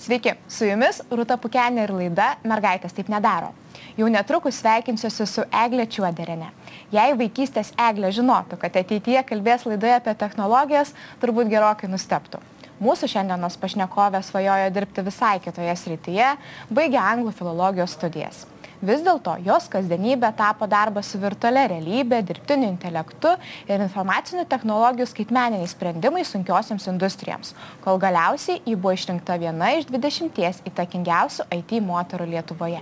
Sveiki, su jumis Rūta Pukenė ir laida Mergaitės taip nedaro. Jau netrukus sveikinsiuosi su Eglė Čiuoderinė. Jei vaikystės Eglė žinotų, kad ateityje kalbės laidoje apie technologijas, turbūt gerokai nusteptų. Mūsų šiandienos pašnekovė svajojo dirbti visai kitoje srityje, baigė anglų filologijos studijas. Vis dėlto jos kasdienybė tapo darbas su virtualia realybė, dirbtiniu intelektu ir informacinių technologijų skaitmeniniais sprendimais sunkiosiams industrijoms, kol galiausiai ji buvo išrinkta viena iš 20 įtakingiausių IT moterų Lietuvoje.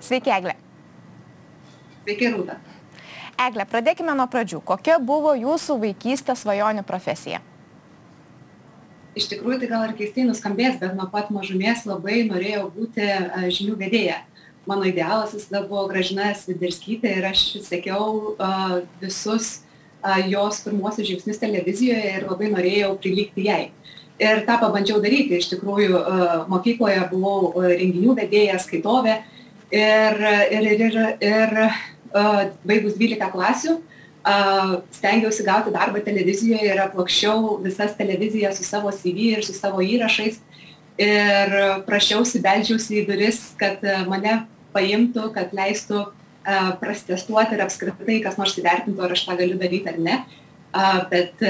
Sveiki, Eglė. Sveiki, Rūta. Eglė, pradėkime nuo pradžių. Kokia buvo jūsų vaikystės svajonių profesija? Iš tikrųjų tai gal ir keistai nuskambės, bet nuo pat mažumės labai norėjau būti žinių vedėja. Mano idealas visada buvo Gražina Sviderskytė ir aš sekiau uh, visus uh, jos pirmosius žingsnius televizijoje ir labai norėjau prilygti jai. Ir tą pabandžiau daryti. Iš tikrųjų, uh, mokykloje buvau renginių vedėja, skaitovė ir, ir, ir, ir, ir uh, baigus 12 klasių uh, stengiausi gauti darbą televizijoje ir aplokščiau visas televizijas su savo CV ir su savo įrašais. Ir prašiausi, beldžiausi į duris, kad mane paimtų, kad leistų prastestuoti ir apskritai kas nors įvertintų, ar aš tą galiu daryti ar ne. Bet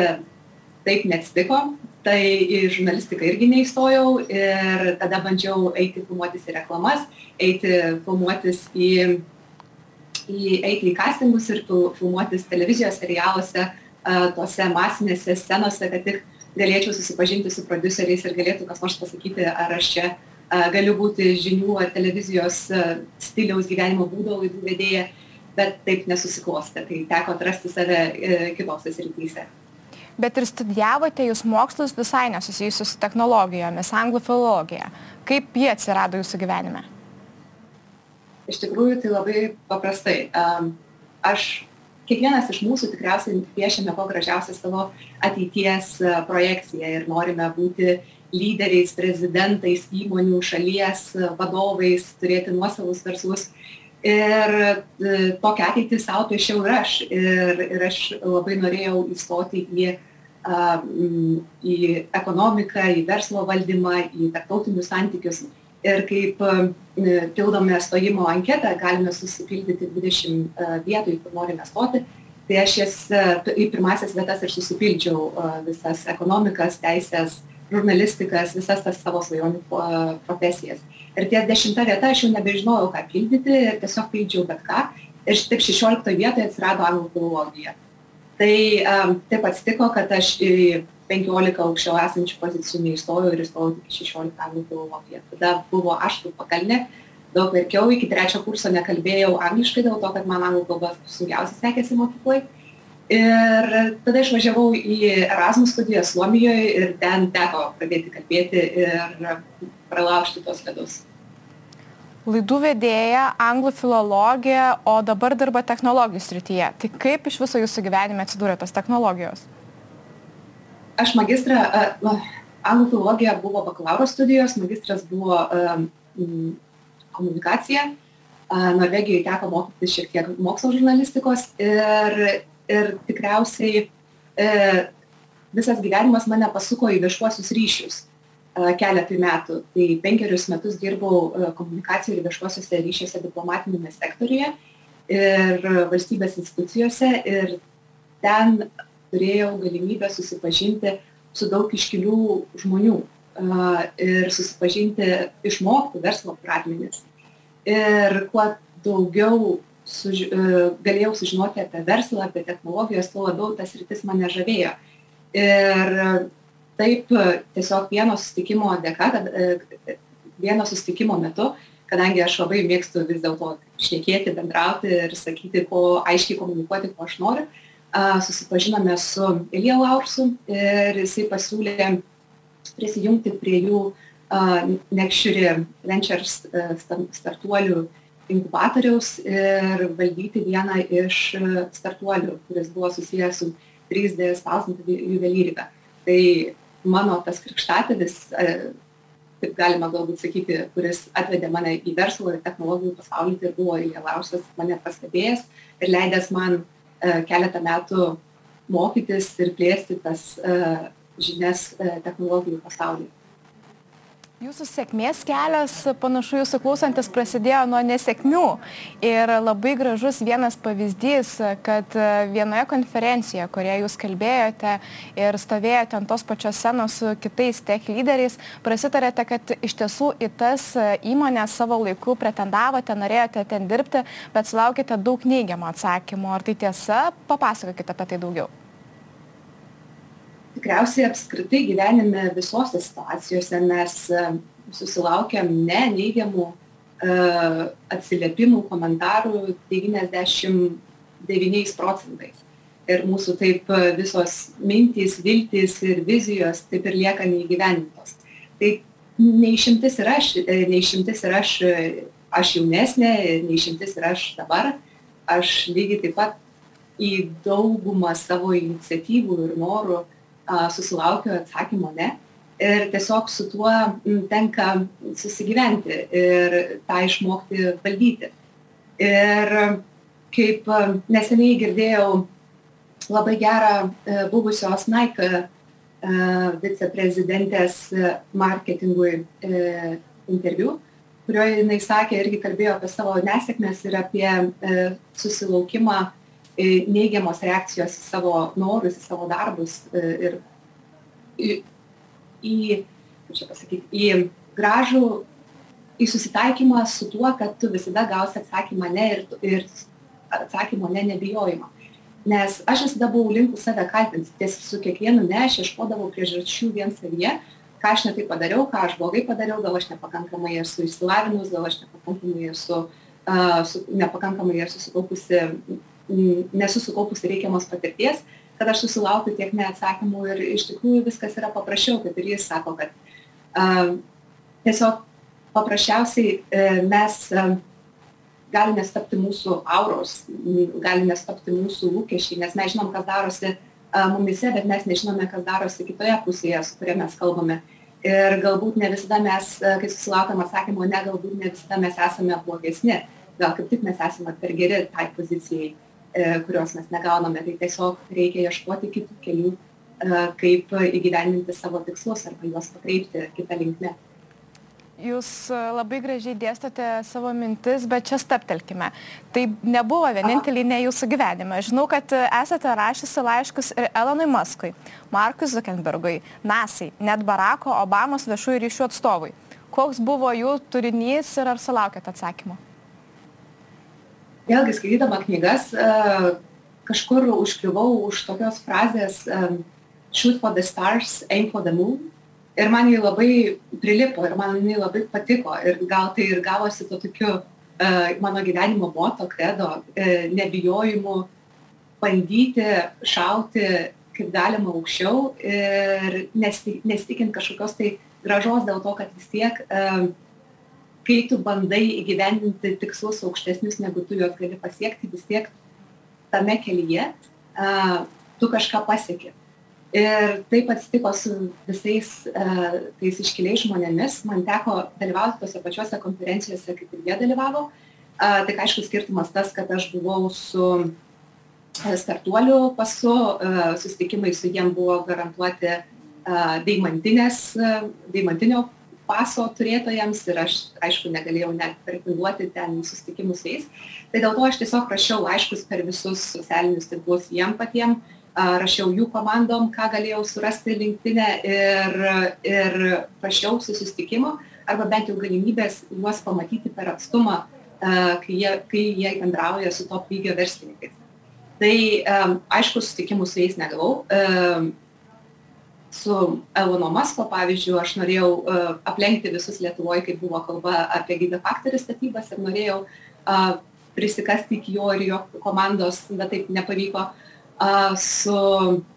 taip neatsitiko, tai į žurnalistiką irgi neįstojau ir tada bandžiau eiti filmuotis į reklamas, eiti filmuotis į į, eiti į castingus ir filmuotis televizijos serialuose, tose masinėse scenose, kad tik galėčiau susipažinti su produceriais ir galėtų kas nors pasakyti, ar aš čia galiu būti žinių ar televizijos stiliaus gyvenimo būdo laidų vedėja, bet taip nesusiklostė. Tai teko atrasti save e, kitose srityse. Bet ir studijavote jūs mokslus visai nesusijusius su technologijomis, anglų filologija. Kaip jie atsirado jūsų gyvenime? Iš tikrųjų, tai labai paprastai. Aš, kiekvienas iš mūsų tikriausiai piešiame kuo gražiausią savo ateities projekciją ir norime būti lyderiais, prezidentais, įmonių, šalies vadovais, turėti nuosavus verslus. Ir e, tokią ateitį savo piešiau ir aš. Ir, ir aš labai norėjau įstoti į, į ekonomiką, į verslo valdymą, į tarptautinius santykius ir kaip e, pildome stojimo anketą, galime susipildyti 20 e, vietų, į kur norime stoti, tai aš jas e, į pirmasias vietas ir susipildžiau visas ekonomikas, teisės, žurnalistikas, visas tas savo svajonių profesijas. Ir ties dešimta vieta aš jau nebežinojau, ką pildyti tiesiog pildžiau bet ką. Ir taip 16 vietoje atsirado anglų filologija. Tai um, taip atsitiko, kad aš į penkiolika aukščiau esančių pozicijų neįstojau ir įstojau tik šešiolika anglų filologiją. Tada buvo aštrų pakalnė, daug verkiau, iki trečio kurso nekalbėjau angliškai dėl to, kad man anglų kalba sunkiausiai sekėsi mokyklai. Ir tada išvažiavau į Erasmus studiją Suomijoje ir ten teko pradėti kalbėti ir pralaužti tos ledus. Laidų vedėja, anglų filologija, o dabar dirba technologijų srityje. Tai kaip iš viso jūsų gyvenime atsidūrė tos technologijos? Aš magistrą, anglų filologija buvo bakalauro studijos, magistras buvo komunikacija. Norvegijoje teko mokytis šiek tiek mokslo žurnalistikos ir, ir tikriausiai e, visas gyvenimas mane pasuko į viešuosius ryšius keletui metų. Tai penkerius metus dirbau komunikacijoje ir viešuosiuose ryšiuose diplomatinėme sektoriuje ir valstybės institucijose ir ten turėjau galimybę susipažinti su daug iškilių žmonių ir susipažinti, išmokti verslo pradmenis. Ir kuo daugiau suž, e, galėjau sužinoti apie verslą, apie technologijas, tuo labiau tas rytis mane žavėjo. Ir taip tiesiog vieno susitikimo dėka, kad, e, vieno susitikimo metu, kadangi aš labai mėgstu vis dėlto šnekėti, bendrauti ir sakyti, ko aiškiai komunikuoti, ko aš noriu, susipažinome su Ilija Laursu ir jisai pasiūlė prisijungti prie jų Nekširi Ventures startuolių inkubatoriaus ir valdyti vieną iš startuolių, kuris buvo susijęs su 3D spausdinta juvelyrika. Tai mano tas krikštatėvis taip galima galbūt sakyti, kuris atvedė mane į verslo ir technologijų pasaulį, tai buvo įgaliausias mane pastebėjęs ir leidęs man keletą metų mokytis ir plėsti tas uh, žinias uh, technologijų pasaulyje. Jūsų sėkmės kelias, panašu, jūsų klausantis prasidėjo nuo nesėkmių. Ir labai gražus vienas pavyzdys, kad vienoje konferencijoje, kurioje jūs kalbėjote ir stovėjote ant tos pačios scenos su kitais tech lyderiais, prasitarėte, kad iš tiesų į tas įmonės savo laiku pretendavote, norėjote ten dirbti, bet sulaukite daug neigiamų atsakymų. Ar tai tiesa? Papasakokite apie tai daugiau tikriausiai apskritai gyvenime visose situacijose mes e, susilaukiam ne neigiamų uh, atsiliepimų, komentarų 99 procentais. Ir mūsų taip visos mintys, viltys ir vizijos taip ir lieka neįgyvendintos. Tai neišimtis ir aš, e, neišimtis ir aš, aš jaunesnė, neišimtis ir aš dabar. Aš lygiai taip pat į daugumą savo iniciatyvų ir norų susilaukiu atsakymo ne. Ir tiesiog su tuo tenka susigyventi ir tą išmokti valdyti. Ir kaip neseniai girdėjau labai gerą e, buvusios Nike e, viceprezidentės marketingui e, interviu, kurioje jinai sakė, irgi kalbėjo apie savo nesėkmės ir apie susilaukimą neigiamos reakcijos į savo norus, į savo darbus e, ir į, į kaip čia pasakyti, į gražų, į susitaikymą su tuo, kad tu visada gausi atsakymą ne ir, ir atsakymo ne nebijojimą. Nes aš visada buvau linkus save kaltinti, ties su kiekvienu ne, aš ieškodavau priežasčių vien savyje, ką aš netai padariau, ką aš blogai padariau, gal aš nepakankamai esu išsilavinus, gal aš nepakankamai esu, uh, su, nepakankamai esu sukaupusi nesu sukaupusi reikiamos patirties, kad aš susilaukiu tiek neatsakymų ir iš tikrųjų viskas yra paprasčiau, kaip ir jis sako, kad uh, tiesiog paprasčiausiai uh, mes uh, gali nestapti mūsų auros, gali nestapti mūsų lūkesčiai, nes mes žinom, kas darosi uh, mumise, bet mes nežinome, kas darosi kitoje pusėje, su kuria mes kalbame. Ir galbūt ne visada mes, kai susilaukiam atsakymo, ne, galbūt ne visada mes esame blogesni, gal kaip tik mes esame per geri tai pozicijai E, kurios mes negauname, tai tiesiog reikia ieškoti kitų kelių, e, kaip įgyvendinti savo tikslus arba juos pakreipti kitą linkmę. Jūs e, labai gražiai dėstote savo mintis, bet čia staptelkime. Tai nebuvo vieninteliai ne jūsų gyvenime. Žinau, kad esate rašysi laiškus ir Elonui Muskui, Markui Zuckerbergui, NASAI, net Barako Obamos viešųjų ryšių atstovui. Koks buvo jų turinys ir ar sulaukėte atsakymo? Vėlgi skaitydama knygas e, kažkur užkliuvau už tokios frazės e, shoot for the stars, aim for the moon. Ir man jį labai prilipo ir man jį labai patiko. Ir gal tai ir gavosi to tokiu uh, mano gyvenimo moto, kredo, nebijojimu bandyti šauti kaip galima aukščiau ir nesitikint kažkokios tai gražos dėl to, kad vis tiek uh, kai tu bandai įgyvendinti tikslus aukštesnius, negu tu juos gali pasiekti, vis tiek tame kelyje uh, tu kažką pasieki. Ir taip atsitiko su visais uh, tais iškiliais žmonėmis. Man teko dalyvauti tose pačiuose konferencijose, kaip ir jie dalyvavo. Uh, tik aišku, skirtumas tas, kad aš buvau su startuolių pasu, uh, susitikimai su jiem buvo garantuoti uh, deimantinio paso turėtojams ir aš, aišku, negalėjau net pretenduoti ten susitikimus su jais. Tai dėl to aš tiesiog rašiau laiškus per visus socialinius tinklus jiem patiem, rašiau jų komandom, ką galėjau surasti linktinę ir, ir prašiau susitikimo arba bent jau galimybės juos pamatyti per atstumą, kai jie, kai jie bendrauja su top lygio verslininkais. Tai aišku, susitikimų su jais negavau su Elono Masko pavyzdžiu, aš norėjau uh, aplenkti visus Lietuvoje, kai buvo kalba apie gigafaktorių statybas ir norėjau uh, prisikasti iki jo ir jo komandos, bet taip nepavyko. Uh, su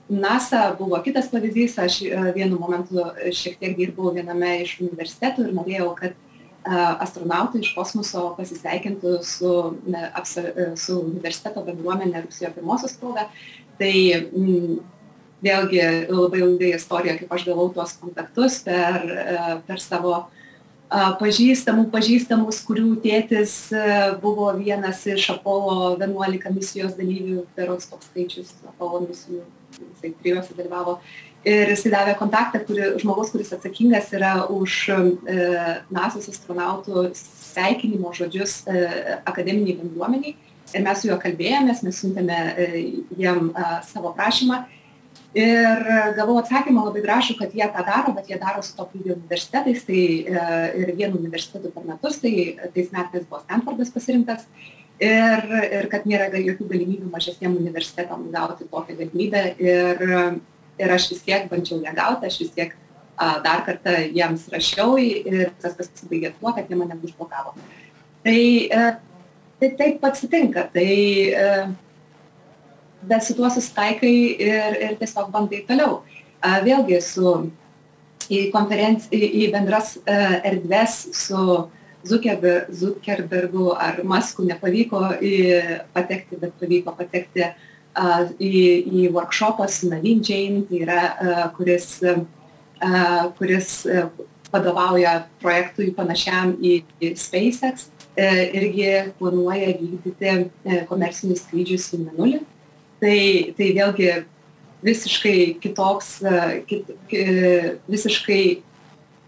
NASA buvo kitas pavyzdys, aš uh, vienu momentu šiek tiek dirbau viename iš universitetų ir norėjau, kad uh, astronautai iš kosmoso pasisveikintų su, ne, apsa, su universiteto bendruomenė rugsėjo pirmosios proga. Tai mm, vėlgi labai ilga istorija, kaip aš gavau tuos kontaktus per, per savo pažįstamų pažįstamus, kurių tėtis buvo vienas iš Apollo 11 misijos dalyvių, berots toks skaičius Apollo misijų, jisai trijuose dalyvavo. Ir jisai davė kontaktą, kuri, žmogus, kuris atsakingas yra už e, NASA's astronautų sveikinimo žodžius e, akademiniai bendruomeniai. Ir mes su juo kalbėjomės, mes siuntėme e, jiem e, savo prašymą ir gavau atsakymą labai gražų kad jie tą daro bet jie daro su top lygiu universitetais tai e, ir vienu universitetu per metus tai tais metais buvo stenfordas pasirinktas. Ir ir kad nėra jokių galimybių mažesniem universitetam gauti tokią galimybę. Ir ir aš vis tiek bandžiau ją gauti aš vis tiek a, dar kartą jiems rašiau ir tas pasibaigė tuo kad jie mane užblokavo. Tai e, tai taip atsitinka. Tai e, bet su tuo susitaikai ir, ir tiesiog bandai toliau. Vėlgi su į, į, į bendras erdves su Zuckerber, Zuckerbergu ar Masku nepavyko į, patekti, bet pavyko patekti į, į workshopą su Navin Jane, tai yra, uh, kuris, uh, kuris vadovauja projektui panašiam į, SpaceX, irgi planuoja vykdyti komercinius skrydžius į Menulį. Tai tai vėlgi visiškai kitoks, e, kit, visiškai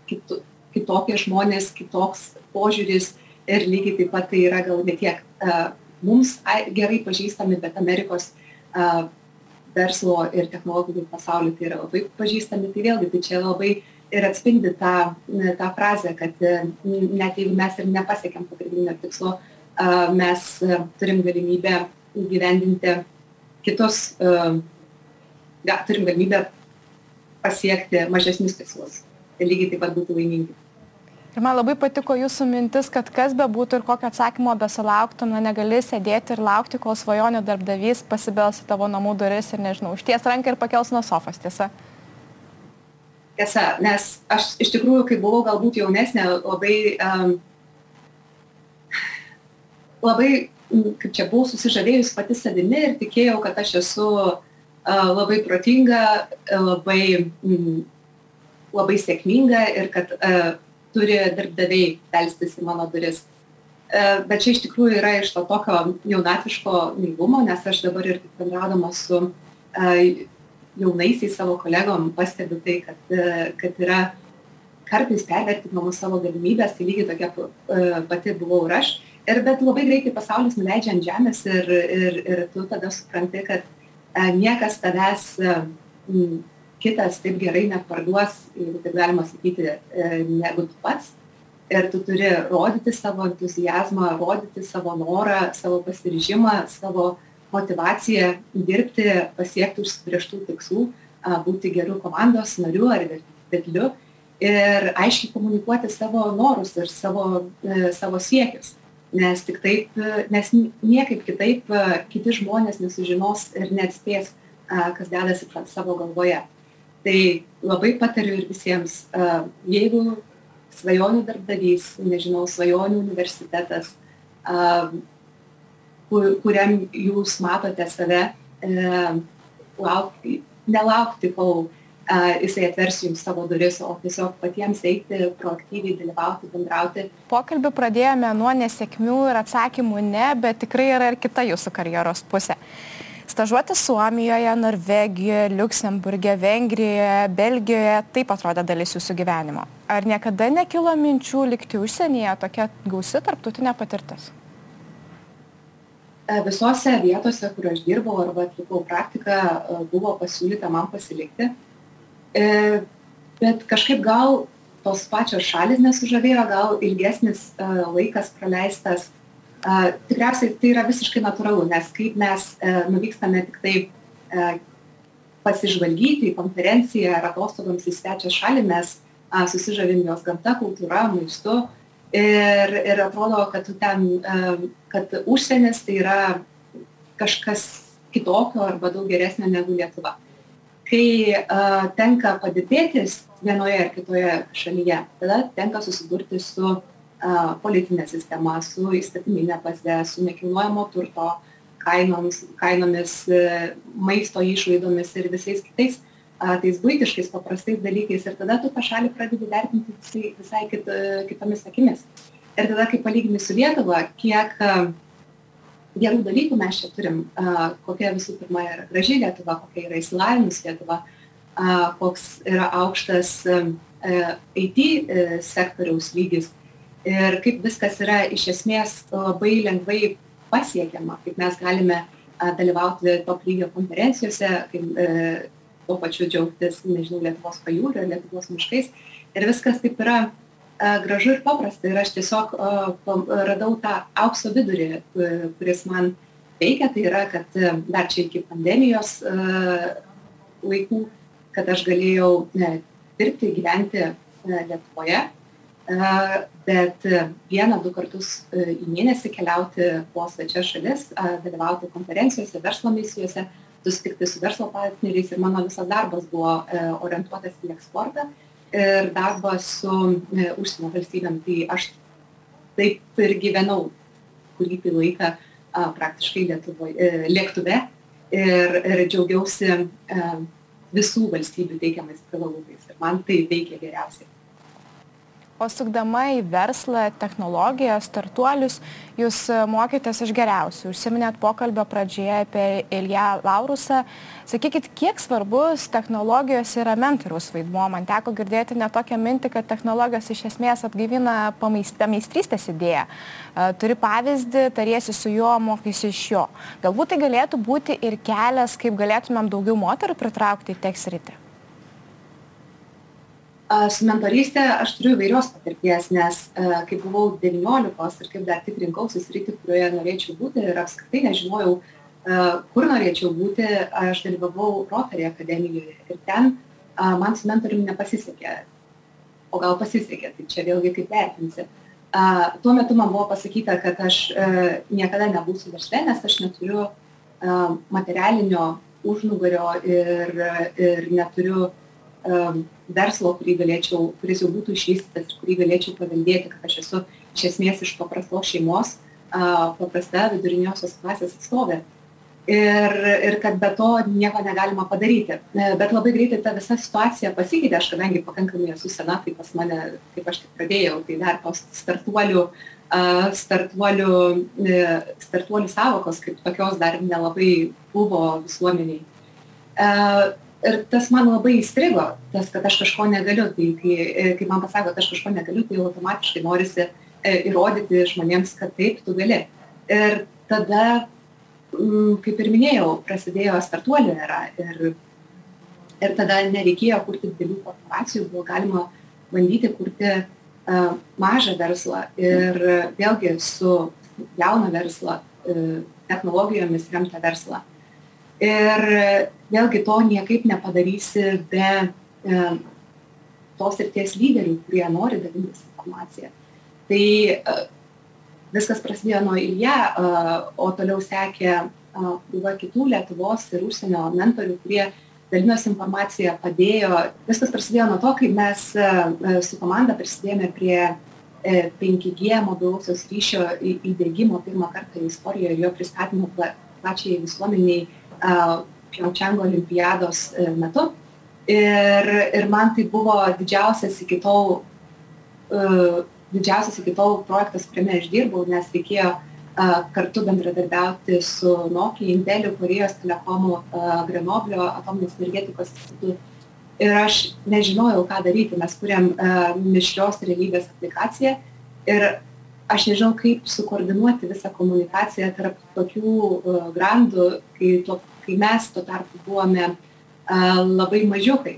kitu, kitokie žmonės, kitoks požiūris ir lygiai taip pat tai yra gal ne tiek uh, mums gerai pažįstami, bet Amerikos uh, verslo ir technologijų pasaulį tai yra labai pažįstami. Tai vėlgi, tai čia labai ir atspindi tą, tą frazę, kad net jeigu mes ir nepasiekėm pagrindinio tikslo, mes turim galimybę įgyvendinti kitos ja, turim galimybę pasiekti mažesnius tikslus ir lygiai taip pat būti laimingi. Ir man labai patiko jūsų mintis, kad kas be būtų ir kokio atsakymo besalauktum, na negali sėdėti ir laukti, kol svajonių darbdavys pasibels į tavo namų duris ir, nežinau, užties ranką ir pakels nuo sofos, tiesa? Tiesa, nes aš iš tikrųjų, kai buvau galbūt jaunesnė, labai, um, labai kaip čia buvau susižavėjus pati savimi ir tikėjau, kad aš esu labai protinga, labai, labai sėkminga ir kad turi darbdaviai belstis į mano duris. Bet čia iš tikrųjų yra iš to tokio jaunatviško naivumo, nes aš dabar ir bendraudama su jaunaisiais savo kolegom pastebiu tai, kad, kad yra kartais pervertinamos savo galimybės, tai lygiai tokia pati buvau ir aš ir bet labai greitai pasaulis nuleidžia ant žemės ir, ir, ir tu tada supranti, kad e, niekas tavęs e, m, kitas taip gerai neparduos, jeigu taip galima sakyti, e, negu tu pats. Ir tu turi rodyti savo entuzijazmą, rodyti savo norą, savo pasiryžimą, savo motivaciją dirbti, pasiekti užsibrieštų tikslų, būti gerų komandos nariu ar vedliu ir aiškiai komunikuoti savo norus ir savo, savo siekius nes tik taip nes niekaip kitaip kiti žmonės nesužinos ir neatspės kas dedasi savo galvoje. Tai labai patariu ir visiems jeigu svajonių darbdavys nežinau svajonių universitetas kur, kuriam jūs matote save laukti nelaukti kol jisai atvers jums savo duris, o tiesiog patiems eiti, proaktyviai dalyvauti, bendrauti. Pokalbį pradėjome nuo nesėkmių ir atsakymų ne, bet tikrai yra ir kita jūsų karjeros pusė. Stažuoti Suomijoje, Norvegijoje, Luksemburgė, Vengrijoje, Belgijoje taip atrodė dalis jūsų gyvenimo. Ar niekada nekilo minčių likti užsienyje tokia gausi tarptautinė patirtis? Visose vietose, kur aš dirbau arba atlikau praktiką, buvo pasiūlyta man pasilikti E, bet kažkaip gal tos pačios šalis nesužavėjo, gal ilgesnis e, laikas praleistas. E, tikriausiai tai yra visiškai natūralu, nes kaip mes nuvykstame tik tai pasižvalgyti į konferenciją ar atostogoms į svečią šalį, mes susižavim jos gamta, kultūra, maistu ir, ir atrodo, kad ten, kad užsienis tai yra kažkas kitokio arba daug geresnio negu Lietuva kai a, tenka padirbėti vienoje ar kitoje šalyje, tada tenka susidurti su a, politinė sistema, su įstatyminė bazė, su nekilnojamo turto kainomis, kainomis, maisto išlaidomis ir visais kitais tais būtiškais paprastais dalykais ir tada tu tą šalį pradedi vertinti visai, visai kit, kitomis akimis. Ir tada, kai palygini su Lietuva, kiek gerų dalykų mes čia turim, kokia visų pirma yra graži Lietuva, kokia yra įsilavinus Lietuva, koks yra aukštas IT e, sektoriaus lygis ir kaip viskas yra iš esmės labai lengvai pasiekiama, kaip mes galime dalyvauti top lygio konferencijose, kaip e, tuo pačiu džiaugtis, nežinau, Lietuvos pajūrio, Lietuvos miškais. Ir viskas taip yra gražu ir paprasta. Ir aš tiesiog radau tą aukso vidurį, kuris man veikia. Tai yra, kad dar čia iki pandemijos laikų, kad aš galėjau dirbti, gyventi Lietuvoje, bet vieną, du kartus į mėnesį keliauti po svečias šalis, dalyvauti konferencijose, verslo misijose, susitikti su verslo partneriais ir mano visas darbas buvo orientuotas į eksportą ir darbą su e, užsienio valstybėm. Tai aš taip ir gyvenau kurį tai laiką praktiškai Lietuvoje, e, lėktuve ir, ir džiaugiausi e, visų valstybių teikiamais privalumais. Ir man tai veikia geriausiai o sukdama į verslą technologijas startuolius jūs e, mokėtės iš geriausių. Užsiminėt pokalbio pradžioje apie ilją laurusą. Sakykit kiek svarbus technologijos yra mentoriaus vaidmuo? Man teko girdėti net tokią mintį kad technologijos iš esmės atgaivina pameistrystės idėją e, turi pavyzdį tariesi su juo mokaisi iš jo. Galbūt tai galėtų būti ir kelias kaip galėtumėm daugiau moterų pritraukti į tech sritį su mentoryste aš turiu įvairios patirties, nes kai buvau 19 ir kaip dar tik rinkausi sritį, kurioje norėčiau būti ir apskritai nežinojau, kur norėčiau būti, aš dalyvavau Rotary akademijoje ir ten man su mentoriumi nepasisekė. O gal pasisekė, tai čia vėlgi kaip vertinsi. Tuo metu man buvo pasakyta, kad aš niekada nebūsiu versle, nes aš neturiu materialinio užnugario ir, ir neturiu um, verslo, kurį galėčiau, kuris jau būtų išvystytas ir kurį galėčiau paveldėti, kad aš esu iš esmės iš paprastos šeimos, paprasta viduriniosios klasės atstovė. Ir, ir kad be to nieko negalima padaryti. E, bet labai greitai ta visa situacija pasikeitė, aš kadangi pakankamai esu sena, tai pas mane, kaip aš tik pradėjau, tai dar tos startuolių, startuolių, uh, startuolių savokos kaip tokios dar nelabai buvo visuomeniai. Ir tas man labai įstrigo, tas, kad aš kažko negaliu. Tai kai, e, kai man pasako, kad aš kažko negaliu, tai automatiškai norisi e, įrodyti žmonėms, kad taip, tu gali. Ir tada, m, kaip ir minėjau, prasidėjo startuolių era ir, ir tada nereikėjo kurti didelių korporacijų, buvo galima bandyti kurti uh, mažą verslą ir vėlgi su jauną verslą, uh, technologijomis remtą verslą. Ir vėlgi to niekaip nepadarysi be e, tos ir ties lyderių, kurie nori dalintis informaciją. Tai e, viskas prasidėjo nuo Ilja, e, o toliau sekė krūva kitų Lietuvos ir užsienio mentorių, kurie dalinosi informaciją, padėjo. Viskas prasidėjo nuo to, kai mes su komanda prisidėjome prie 5G mobilusios ryšio įdėgymo pirmą kartą istorijoje ir jo pristatymo plačiai visuomeniai Pjongčango olimpiados e, metu. Ir, ir man tai buvo didžiausias iki tol, uh, didžiausias iki tol projektas, kuriame aš dirbau, nes reikėjo uh, kartu bendradarbiauti su Nokia, Inteliu, Korejos telekomu, uh, Grenoblio atominės energetikos institutu. Ir aš nežinojau, ką daryti. Mes kuriam uh, mišrios realybės aplikaciją ir aš nežinau, kaip sukoordinuoti visą komunikaciją tarp tokių uh, grandų, kai to kai mes tuo tarpu buvome labai mažiukai.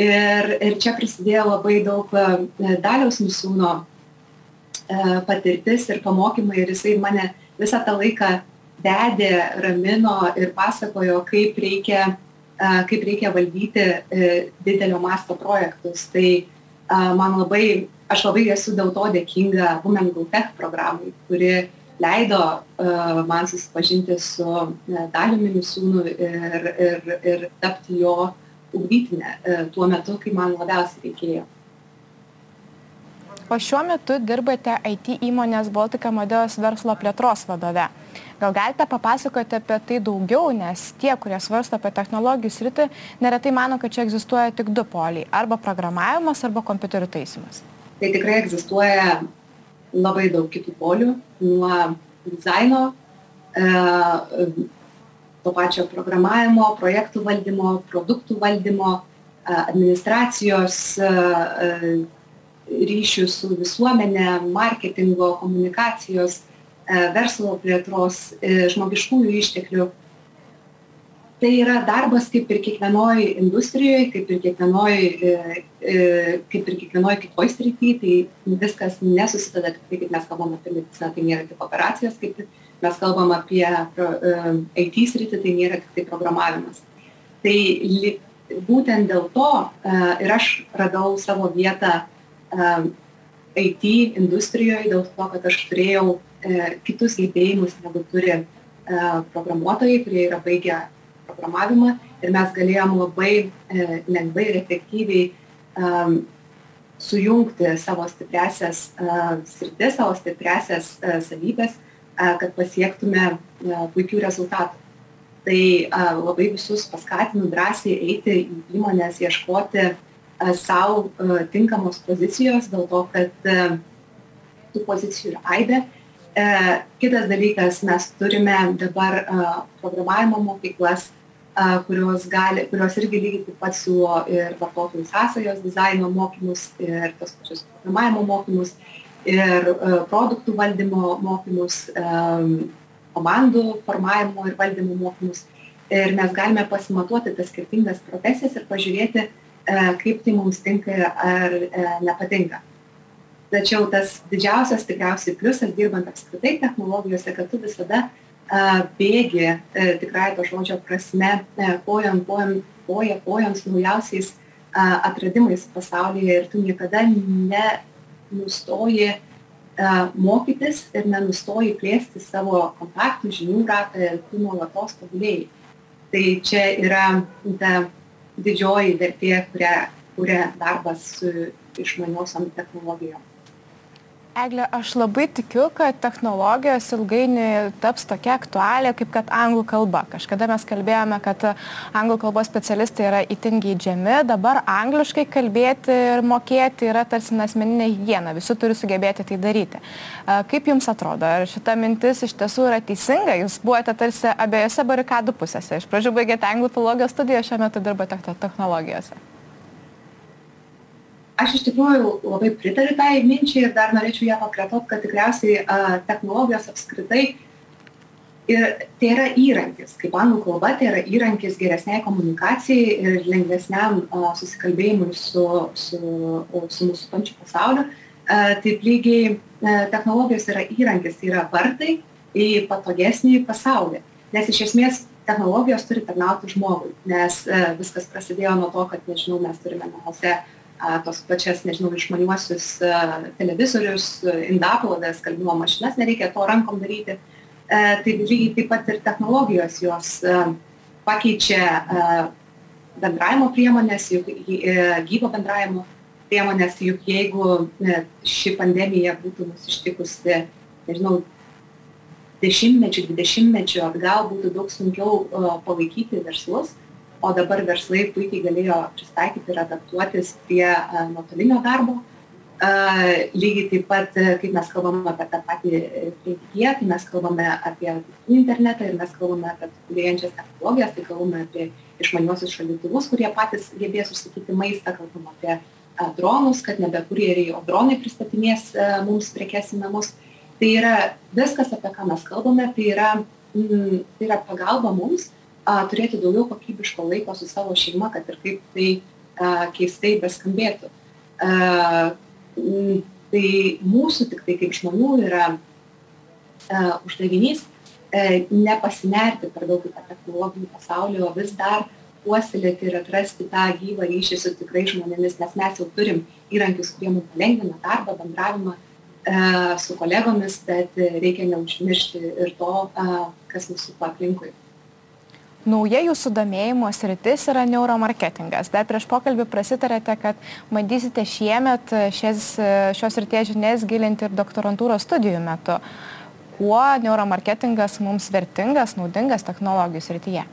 Ir, ir čia prisidėjo labai daug daliaus misiūno patirtis ir pamokymai ir jisai mane visą tą laiką vedė, ramino ir pasakojo, kaip reikia, kaip reikia valdyti didelio masto projektus. Tai man labai, aš labai esu dėl to dėkinga Women Go Tech programai, kuri leido uh, man susipažinti su uh, Daliumi Misiūnu ir, ir, ir tapti jo ugdytinę uh, tuo metu, kai man labiausiai reikėjo. o šiuo metu dirbate IT įmonės Baltika Modėjos verslo plėtros vadove. Gal galite papasakoti apie tai daugiau, nes tie, kurie svarsto apie technologijų sritį, neretai mano, kad čia egzistuoja tik du poliai - arba programavimas, arba kompiuterių taisimas. Tai tikrai egzistuoja labai daug kitų polių, nuo dizaino, e, to pačio programavimo, projektų valdymo, produktų valdymo, administracijos ryšių su visuomenė, marketingo, komunikacijos, verslo plėtros, žmogiškųjų išteklių. Tai yra darbas kaip ir kiekvienoj industrijoje, kaip ir kiekvienoj, kaip ir kiekvienoj kitoj srity, tai viskas nesusideda tik tai, kaip mes kalbam apie mediciną, tai nėra tik operacijos, kaip mes kalbam apie IT sritį, tai nėra tik tai programavimas. Tai būtent dėl to ir aš radau savo vietą IT industrijoje, dėl to, kad aš turėjau kitus gebėjimus, negu turi programuotojai, kurie yra baigę programavimą ir mes galėjom labai lengvai ir efektyviai sujungti savo stipresias sritis, savo stipresias savybės, kad pasiektume puikių rezultatų tai labai visus paskatinu drąsiai eiti į įmones, ieškoti savo tinkamos pozicijos, dėl to, kad tų pozicijų yra aibė. Kitas dalykas, mes turime dabar programavimo mokyklas, kurios, gali, kurios irgi lygiai taip pat siūlo ir vartotojų sąsajos dizaino mokymus, ir tos pačius programavimo mokymus, ir produktų valdymo mokymus, komandų formavimo ir valdymo mokymus. Ir mes galime pasimatuoti tas skirtingas profesijas ir pažiūrėti, kaip tai mums tinka ar nepatinka. Tačiau tas didžiausias tikriausiai pliusas dirbant apskritai technologijose, kad tu visada bėgi tikrai to žodžio prasme, kojam, kojam, koja, kojam su naujausiais atradimais pasaulyje ir tu niekada nenustoji mokytis ir nenustoji plėsti savo kontaktų, žinių ratą ir tu nuolatos tobulėjai. Tai čia yra ta didžioji vertė, kurią kuria darbas su išmaniosiam technologijom egle aš labai tikiu kad technologijos ilgainiui taps tokia aktualija kaip kad anglų kalba. Kažkada mes kalbėjome kad anglų kalbos specialistai yra itin geidžiami. Dabar angliškai kalbėti ir mokėti yra tarsi asmeninė higiena. Visi turi sugebėti tai daryti. Kaip jums atrodo ar šita mintis iš tiesų yra teisinga? Jūs buvote tarsi abiejose barikadų pusėse. Iš pradžių baigėte anglų filologijos studijas šiuo metu dirbate technologijose aš iš tikrųjų labai pritariu tai minčiai ir dar norėčiau ją pakartot, kad tikriausiai a, technologijos apskritai ir tai yra įrankis, kaip anglų kalba, tai yra įrankis geresniai komunikacijai ir lengvesniam a, susikalbėjimui su, su, su mūsų pančiu pasauliu. A, taip lygiai a, technologijos yra įrankis, tai yra vartai į patogesnį pasaulį. Nes iš esmės technologijos turi tarnauti žmogui, nes a, viskas prasidėjo nuo to, kad, nežinau, mes turime namuose tos pačias, nežinau, išmaniuosius televizorius, indaplodas, skalbimo mašinas, nereikia to rankom daryti. Tai lygiai taip pat ir technologijos jos pakeičia bendravimo priemonės, juk gyvo bendravimo priemonės, juk jeigu ši pandemija būtų mus ištikusi, nežinau, dešimtmečių, dvidešimtmečių atgal būtų daug sunkiau palaikyti verslus o dabar verslai puikiai galėjo prisitaikyti ir adaptuotis prie nuotolinio darbo. Lygiai taip pat, kaip mes kalbame apie tą patį penkiją, tai mes kalbame apie internetą ir mes kalbame apie tobulėjančias technologijas, tai kalbame apie išmaniuosius šaldytuvus, kurie patys gebės užsakyti maistą, kalbame apie dronus, kad nebe kurjeriai, o dronai pristatinės mums prekes į namus. Tai yra viskas, apie ką mes kalbame, tai yra, mm, tai yra pagalba mums a, turėti daugiau kokybiško laiko su savo šeima, kad ir kaip tai a, keistai beskambėtų. A, m, tai mūsų tik tai kaip žmonių yra a, uždavinys a, nepasinerti per daug į tą technologinį pasaulį, o vis dar puoselėti ir atrasti tą gyvą ryšį su tikrai žmonėmis, nes mes jau turim įrankius, kurie mums palengvina darbą, bendravimą e, su kolegomis, bet reikia neužmiršti ir to, e, kas mūsų aplinkui Nauja jūsų domėjimo sritis yra neuromarketingas. Dar prieš pokalbį prasitarėte, kad bandysite šiemet šias, šios srities žinias gilinti ir doktorantūros studijų metu. Kuo neuromarketingas mums vertingas, naudingas technologijų srityje?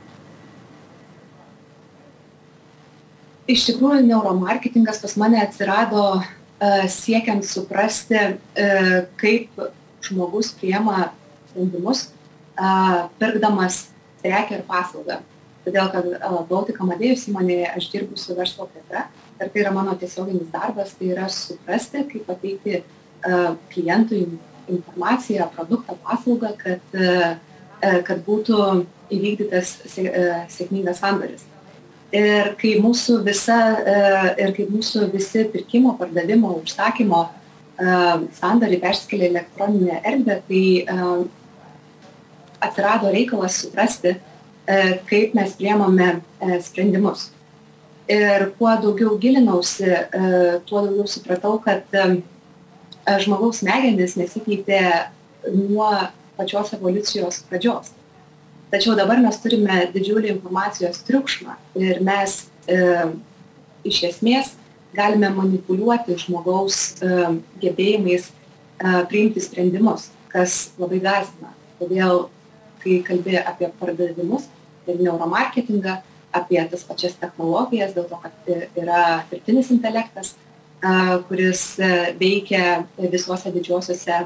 Iš tikrųjų, neuromarketingas pas mane atsirado uh, siekiant suprasti, uh, kaip žmogus priema sprendimus, uh, pirkdamas prekę ir paslaugą. Todėl, kad Baltic Amadėjus įmonėje aš dirbu su verslo plėtra ir tai yra mano tiesioginis darbas, tai yra suprasti, kaip pateikti uh, klientui informaciją, produktą, paslaugą, kad, uh, kad būtų įvykdytas sėkmingas sandoris. Ir kai mūsų, visa, ir kai mūsų visi pirkimo, pardavimo, užsakymo sandoriai persikėlė elektroninę erdvę, tai atsirado reikalas suprasti, e, kaip mes priemame e, sprendimus. Ir kuo daugiau gilinausi, e, tuo daugiau supratau, kad žmogaus smegenis nesikeitė nuo pačios evoliucijos pradžios. Tačiau dabar mes turime didžiulį informacijos triukšmą ir mes e, iš esmės galime manipuliuoti žmogaus e, gebėjimais e, priimti sprendimus, kas labai gazina. Todėl kai kalbi apie pardavimus ir neuromarketingą, apie tas pačias technologijas, dėl to, kad yra dirbtinis intelektas, kuris veikia visuose didžiuosiuose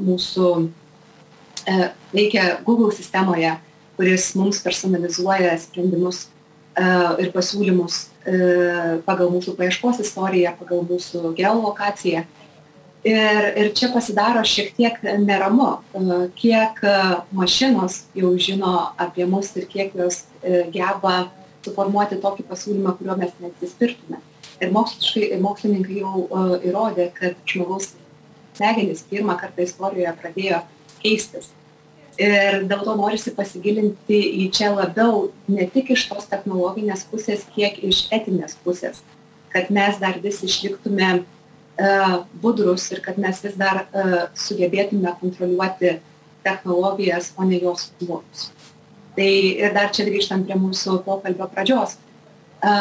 mūsų, veikia Google sistemoje, kuris mums personalizuoja sprendimus ir pasiūlymus pagal mūsų paieškos istoriją, pagal mūsų geolokaciją ir ir čia pasidaro šiek tiek neramu kiek mašinos jau žino apie mus ir kiek jos e, geba suformuoti tokį pasiūlymą kurio mes neatsispirtume. Ir mokslininkai jau įrodė kad žmogaus smegenys pirmą kartą istorijoje pradėjo keistis. Ir dėl to norisi pasigilinti į čia labiau ne tik iš tos technologinės pusės kiek iš etinės pusės kad mes dar vis išliktume E, budrus ir kad mes vis dar e, sugebėtume kontroliuoti technologijas, o ne jos plotus. Tai ir dar čia grįžtant prie mūsų pokalbio pradžios. E,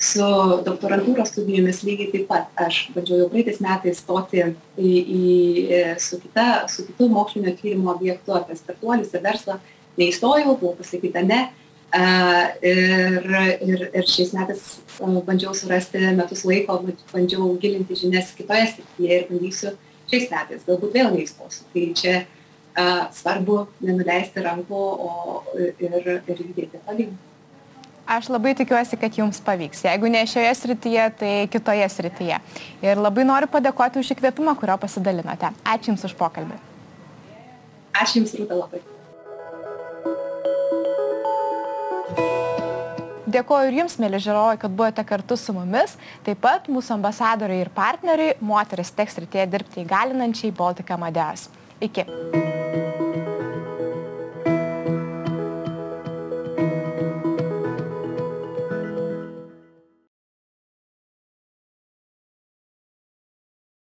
su doktorantūros studijomis lygiai taip pat. Aš bandžiau jau praeitais metais stoti į, į, su, kita, su kitu mokslinio tyrimo objektu apie startuolius ir verslą. Neįstojau, buvo pasakyta ne. Ir, ir, ir šiais metais bandžiau surasti metus laiko, bandžiau gilinti žinias kitoje srityje ir bandysiu šiais metais, galbūt vėl neįstosiu. Tai čia a, svarbu nenuleisti rankų o, ir, ir judėti tolyn. Aš labai tikiuosi, kad jums pavyks. Jeigu ne šioje srityje, tai kitoje srityje. Ir labai noriu padėkoti už įkvėpimą, kurio pasidalinote. Ačiū Jums už pokalbį. Ačiū Jums, Rūta, labai. Dėkoju ir jums, mėly žiūrovai, kad buvote kartu su mumis. Taip pat mūsų ambasadoriai ir partneriai, moteris teks rytėje dirbti įgalinančiai Baltika Madeas. Iki.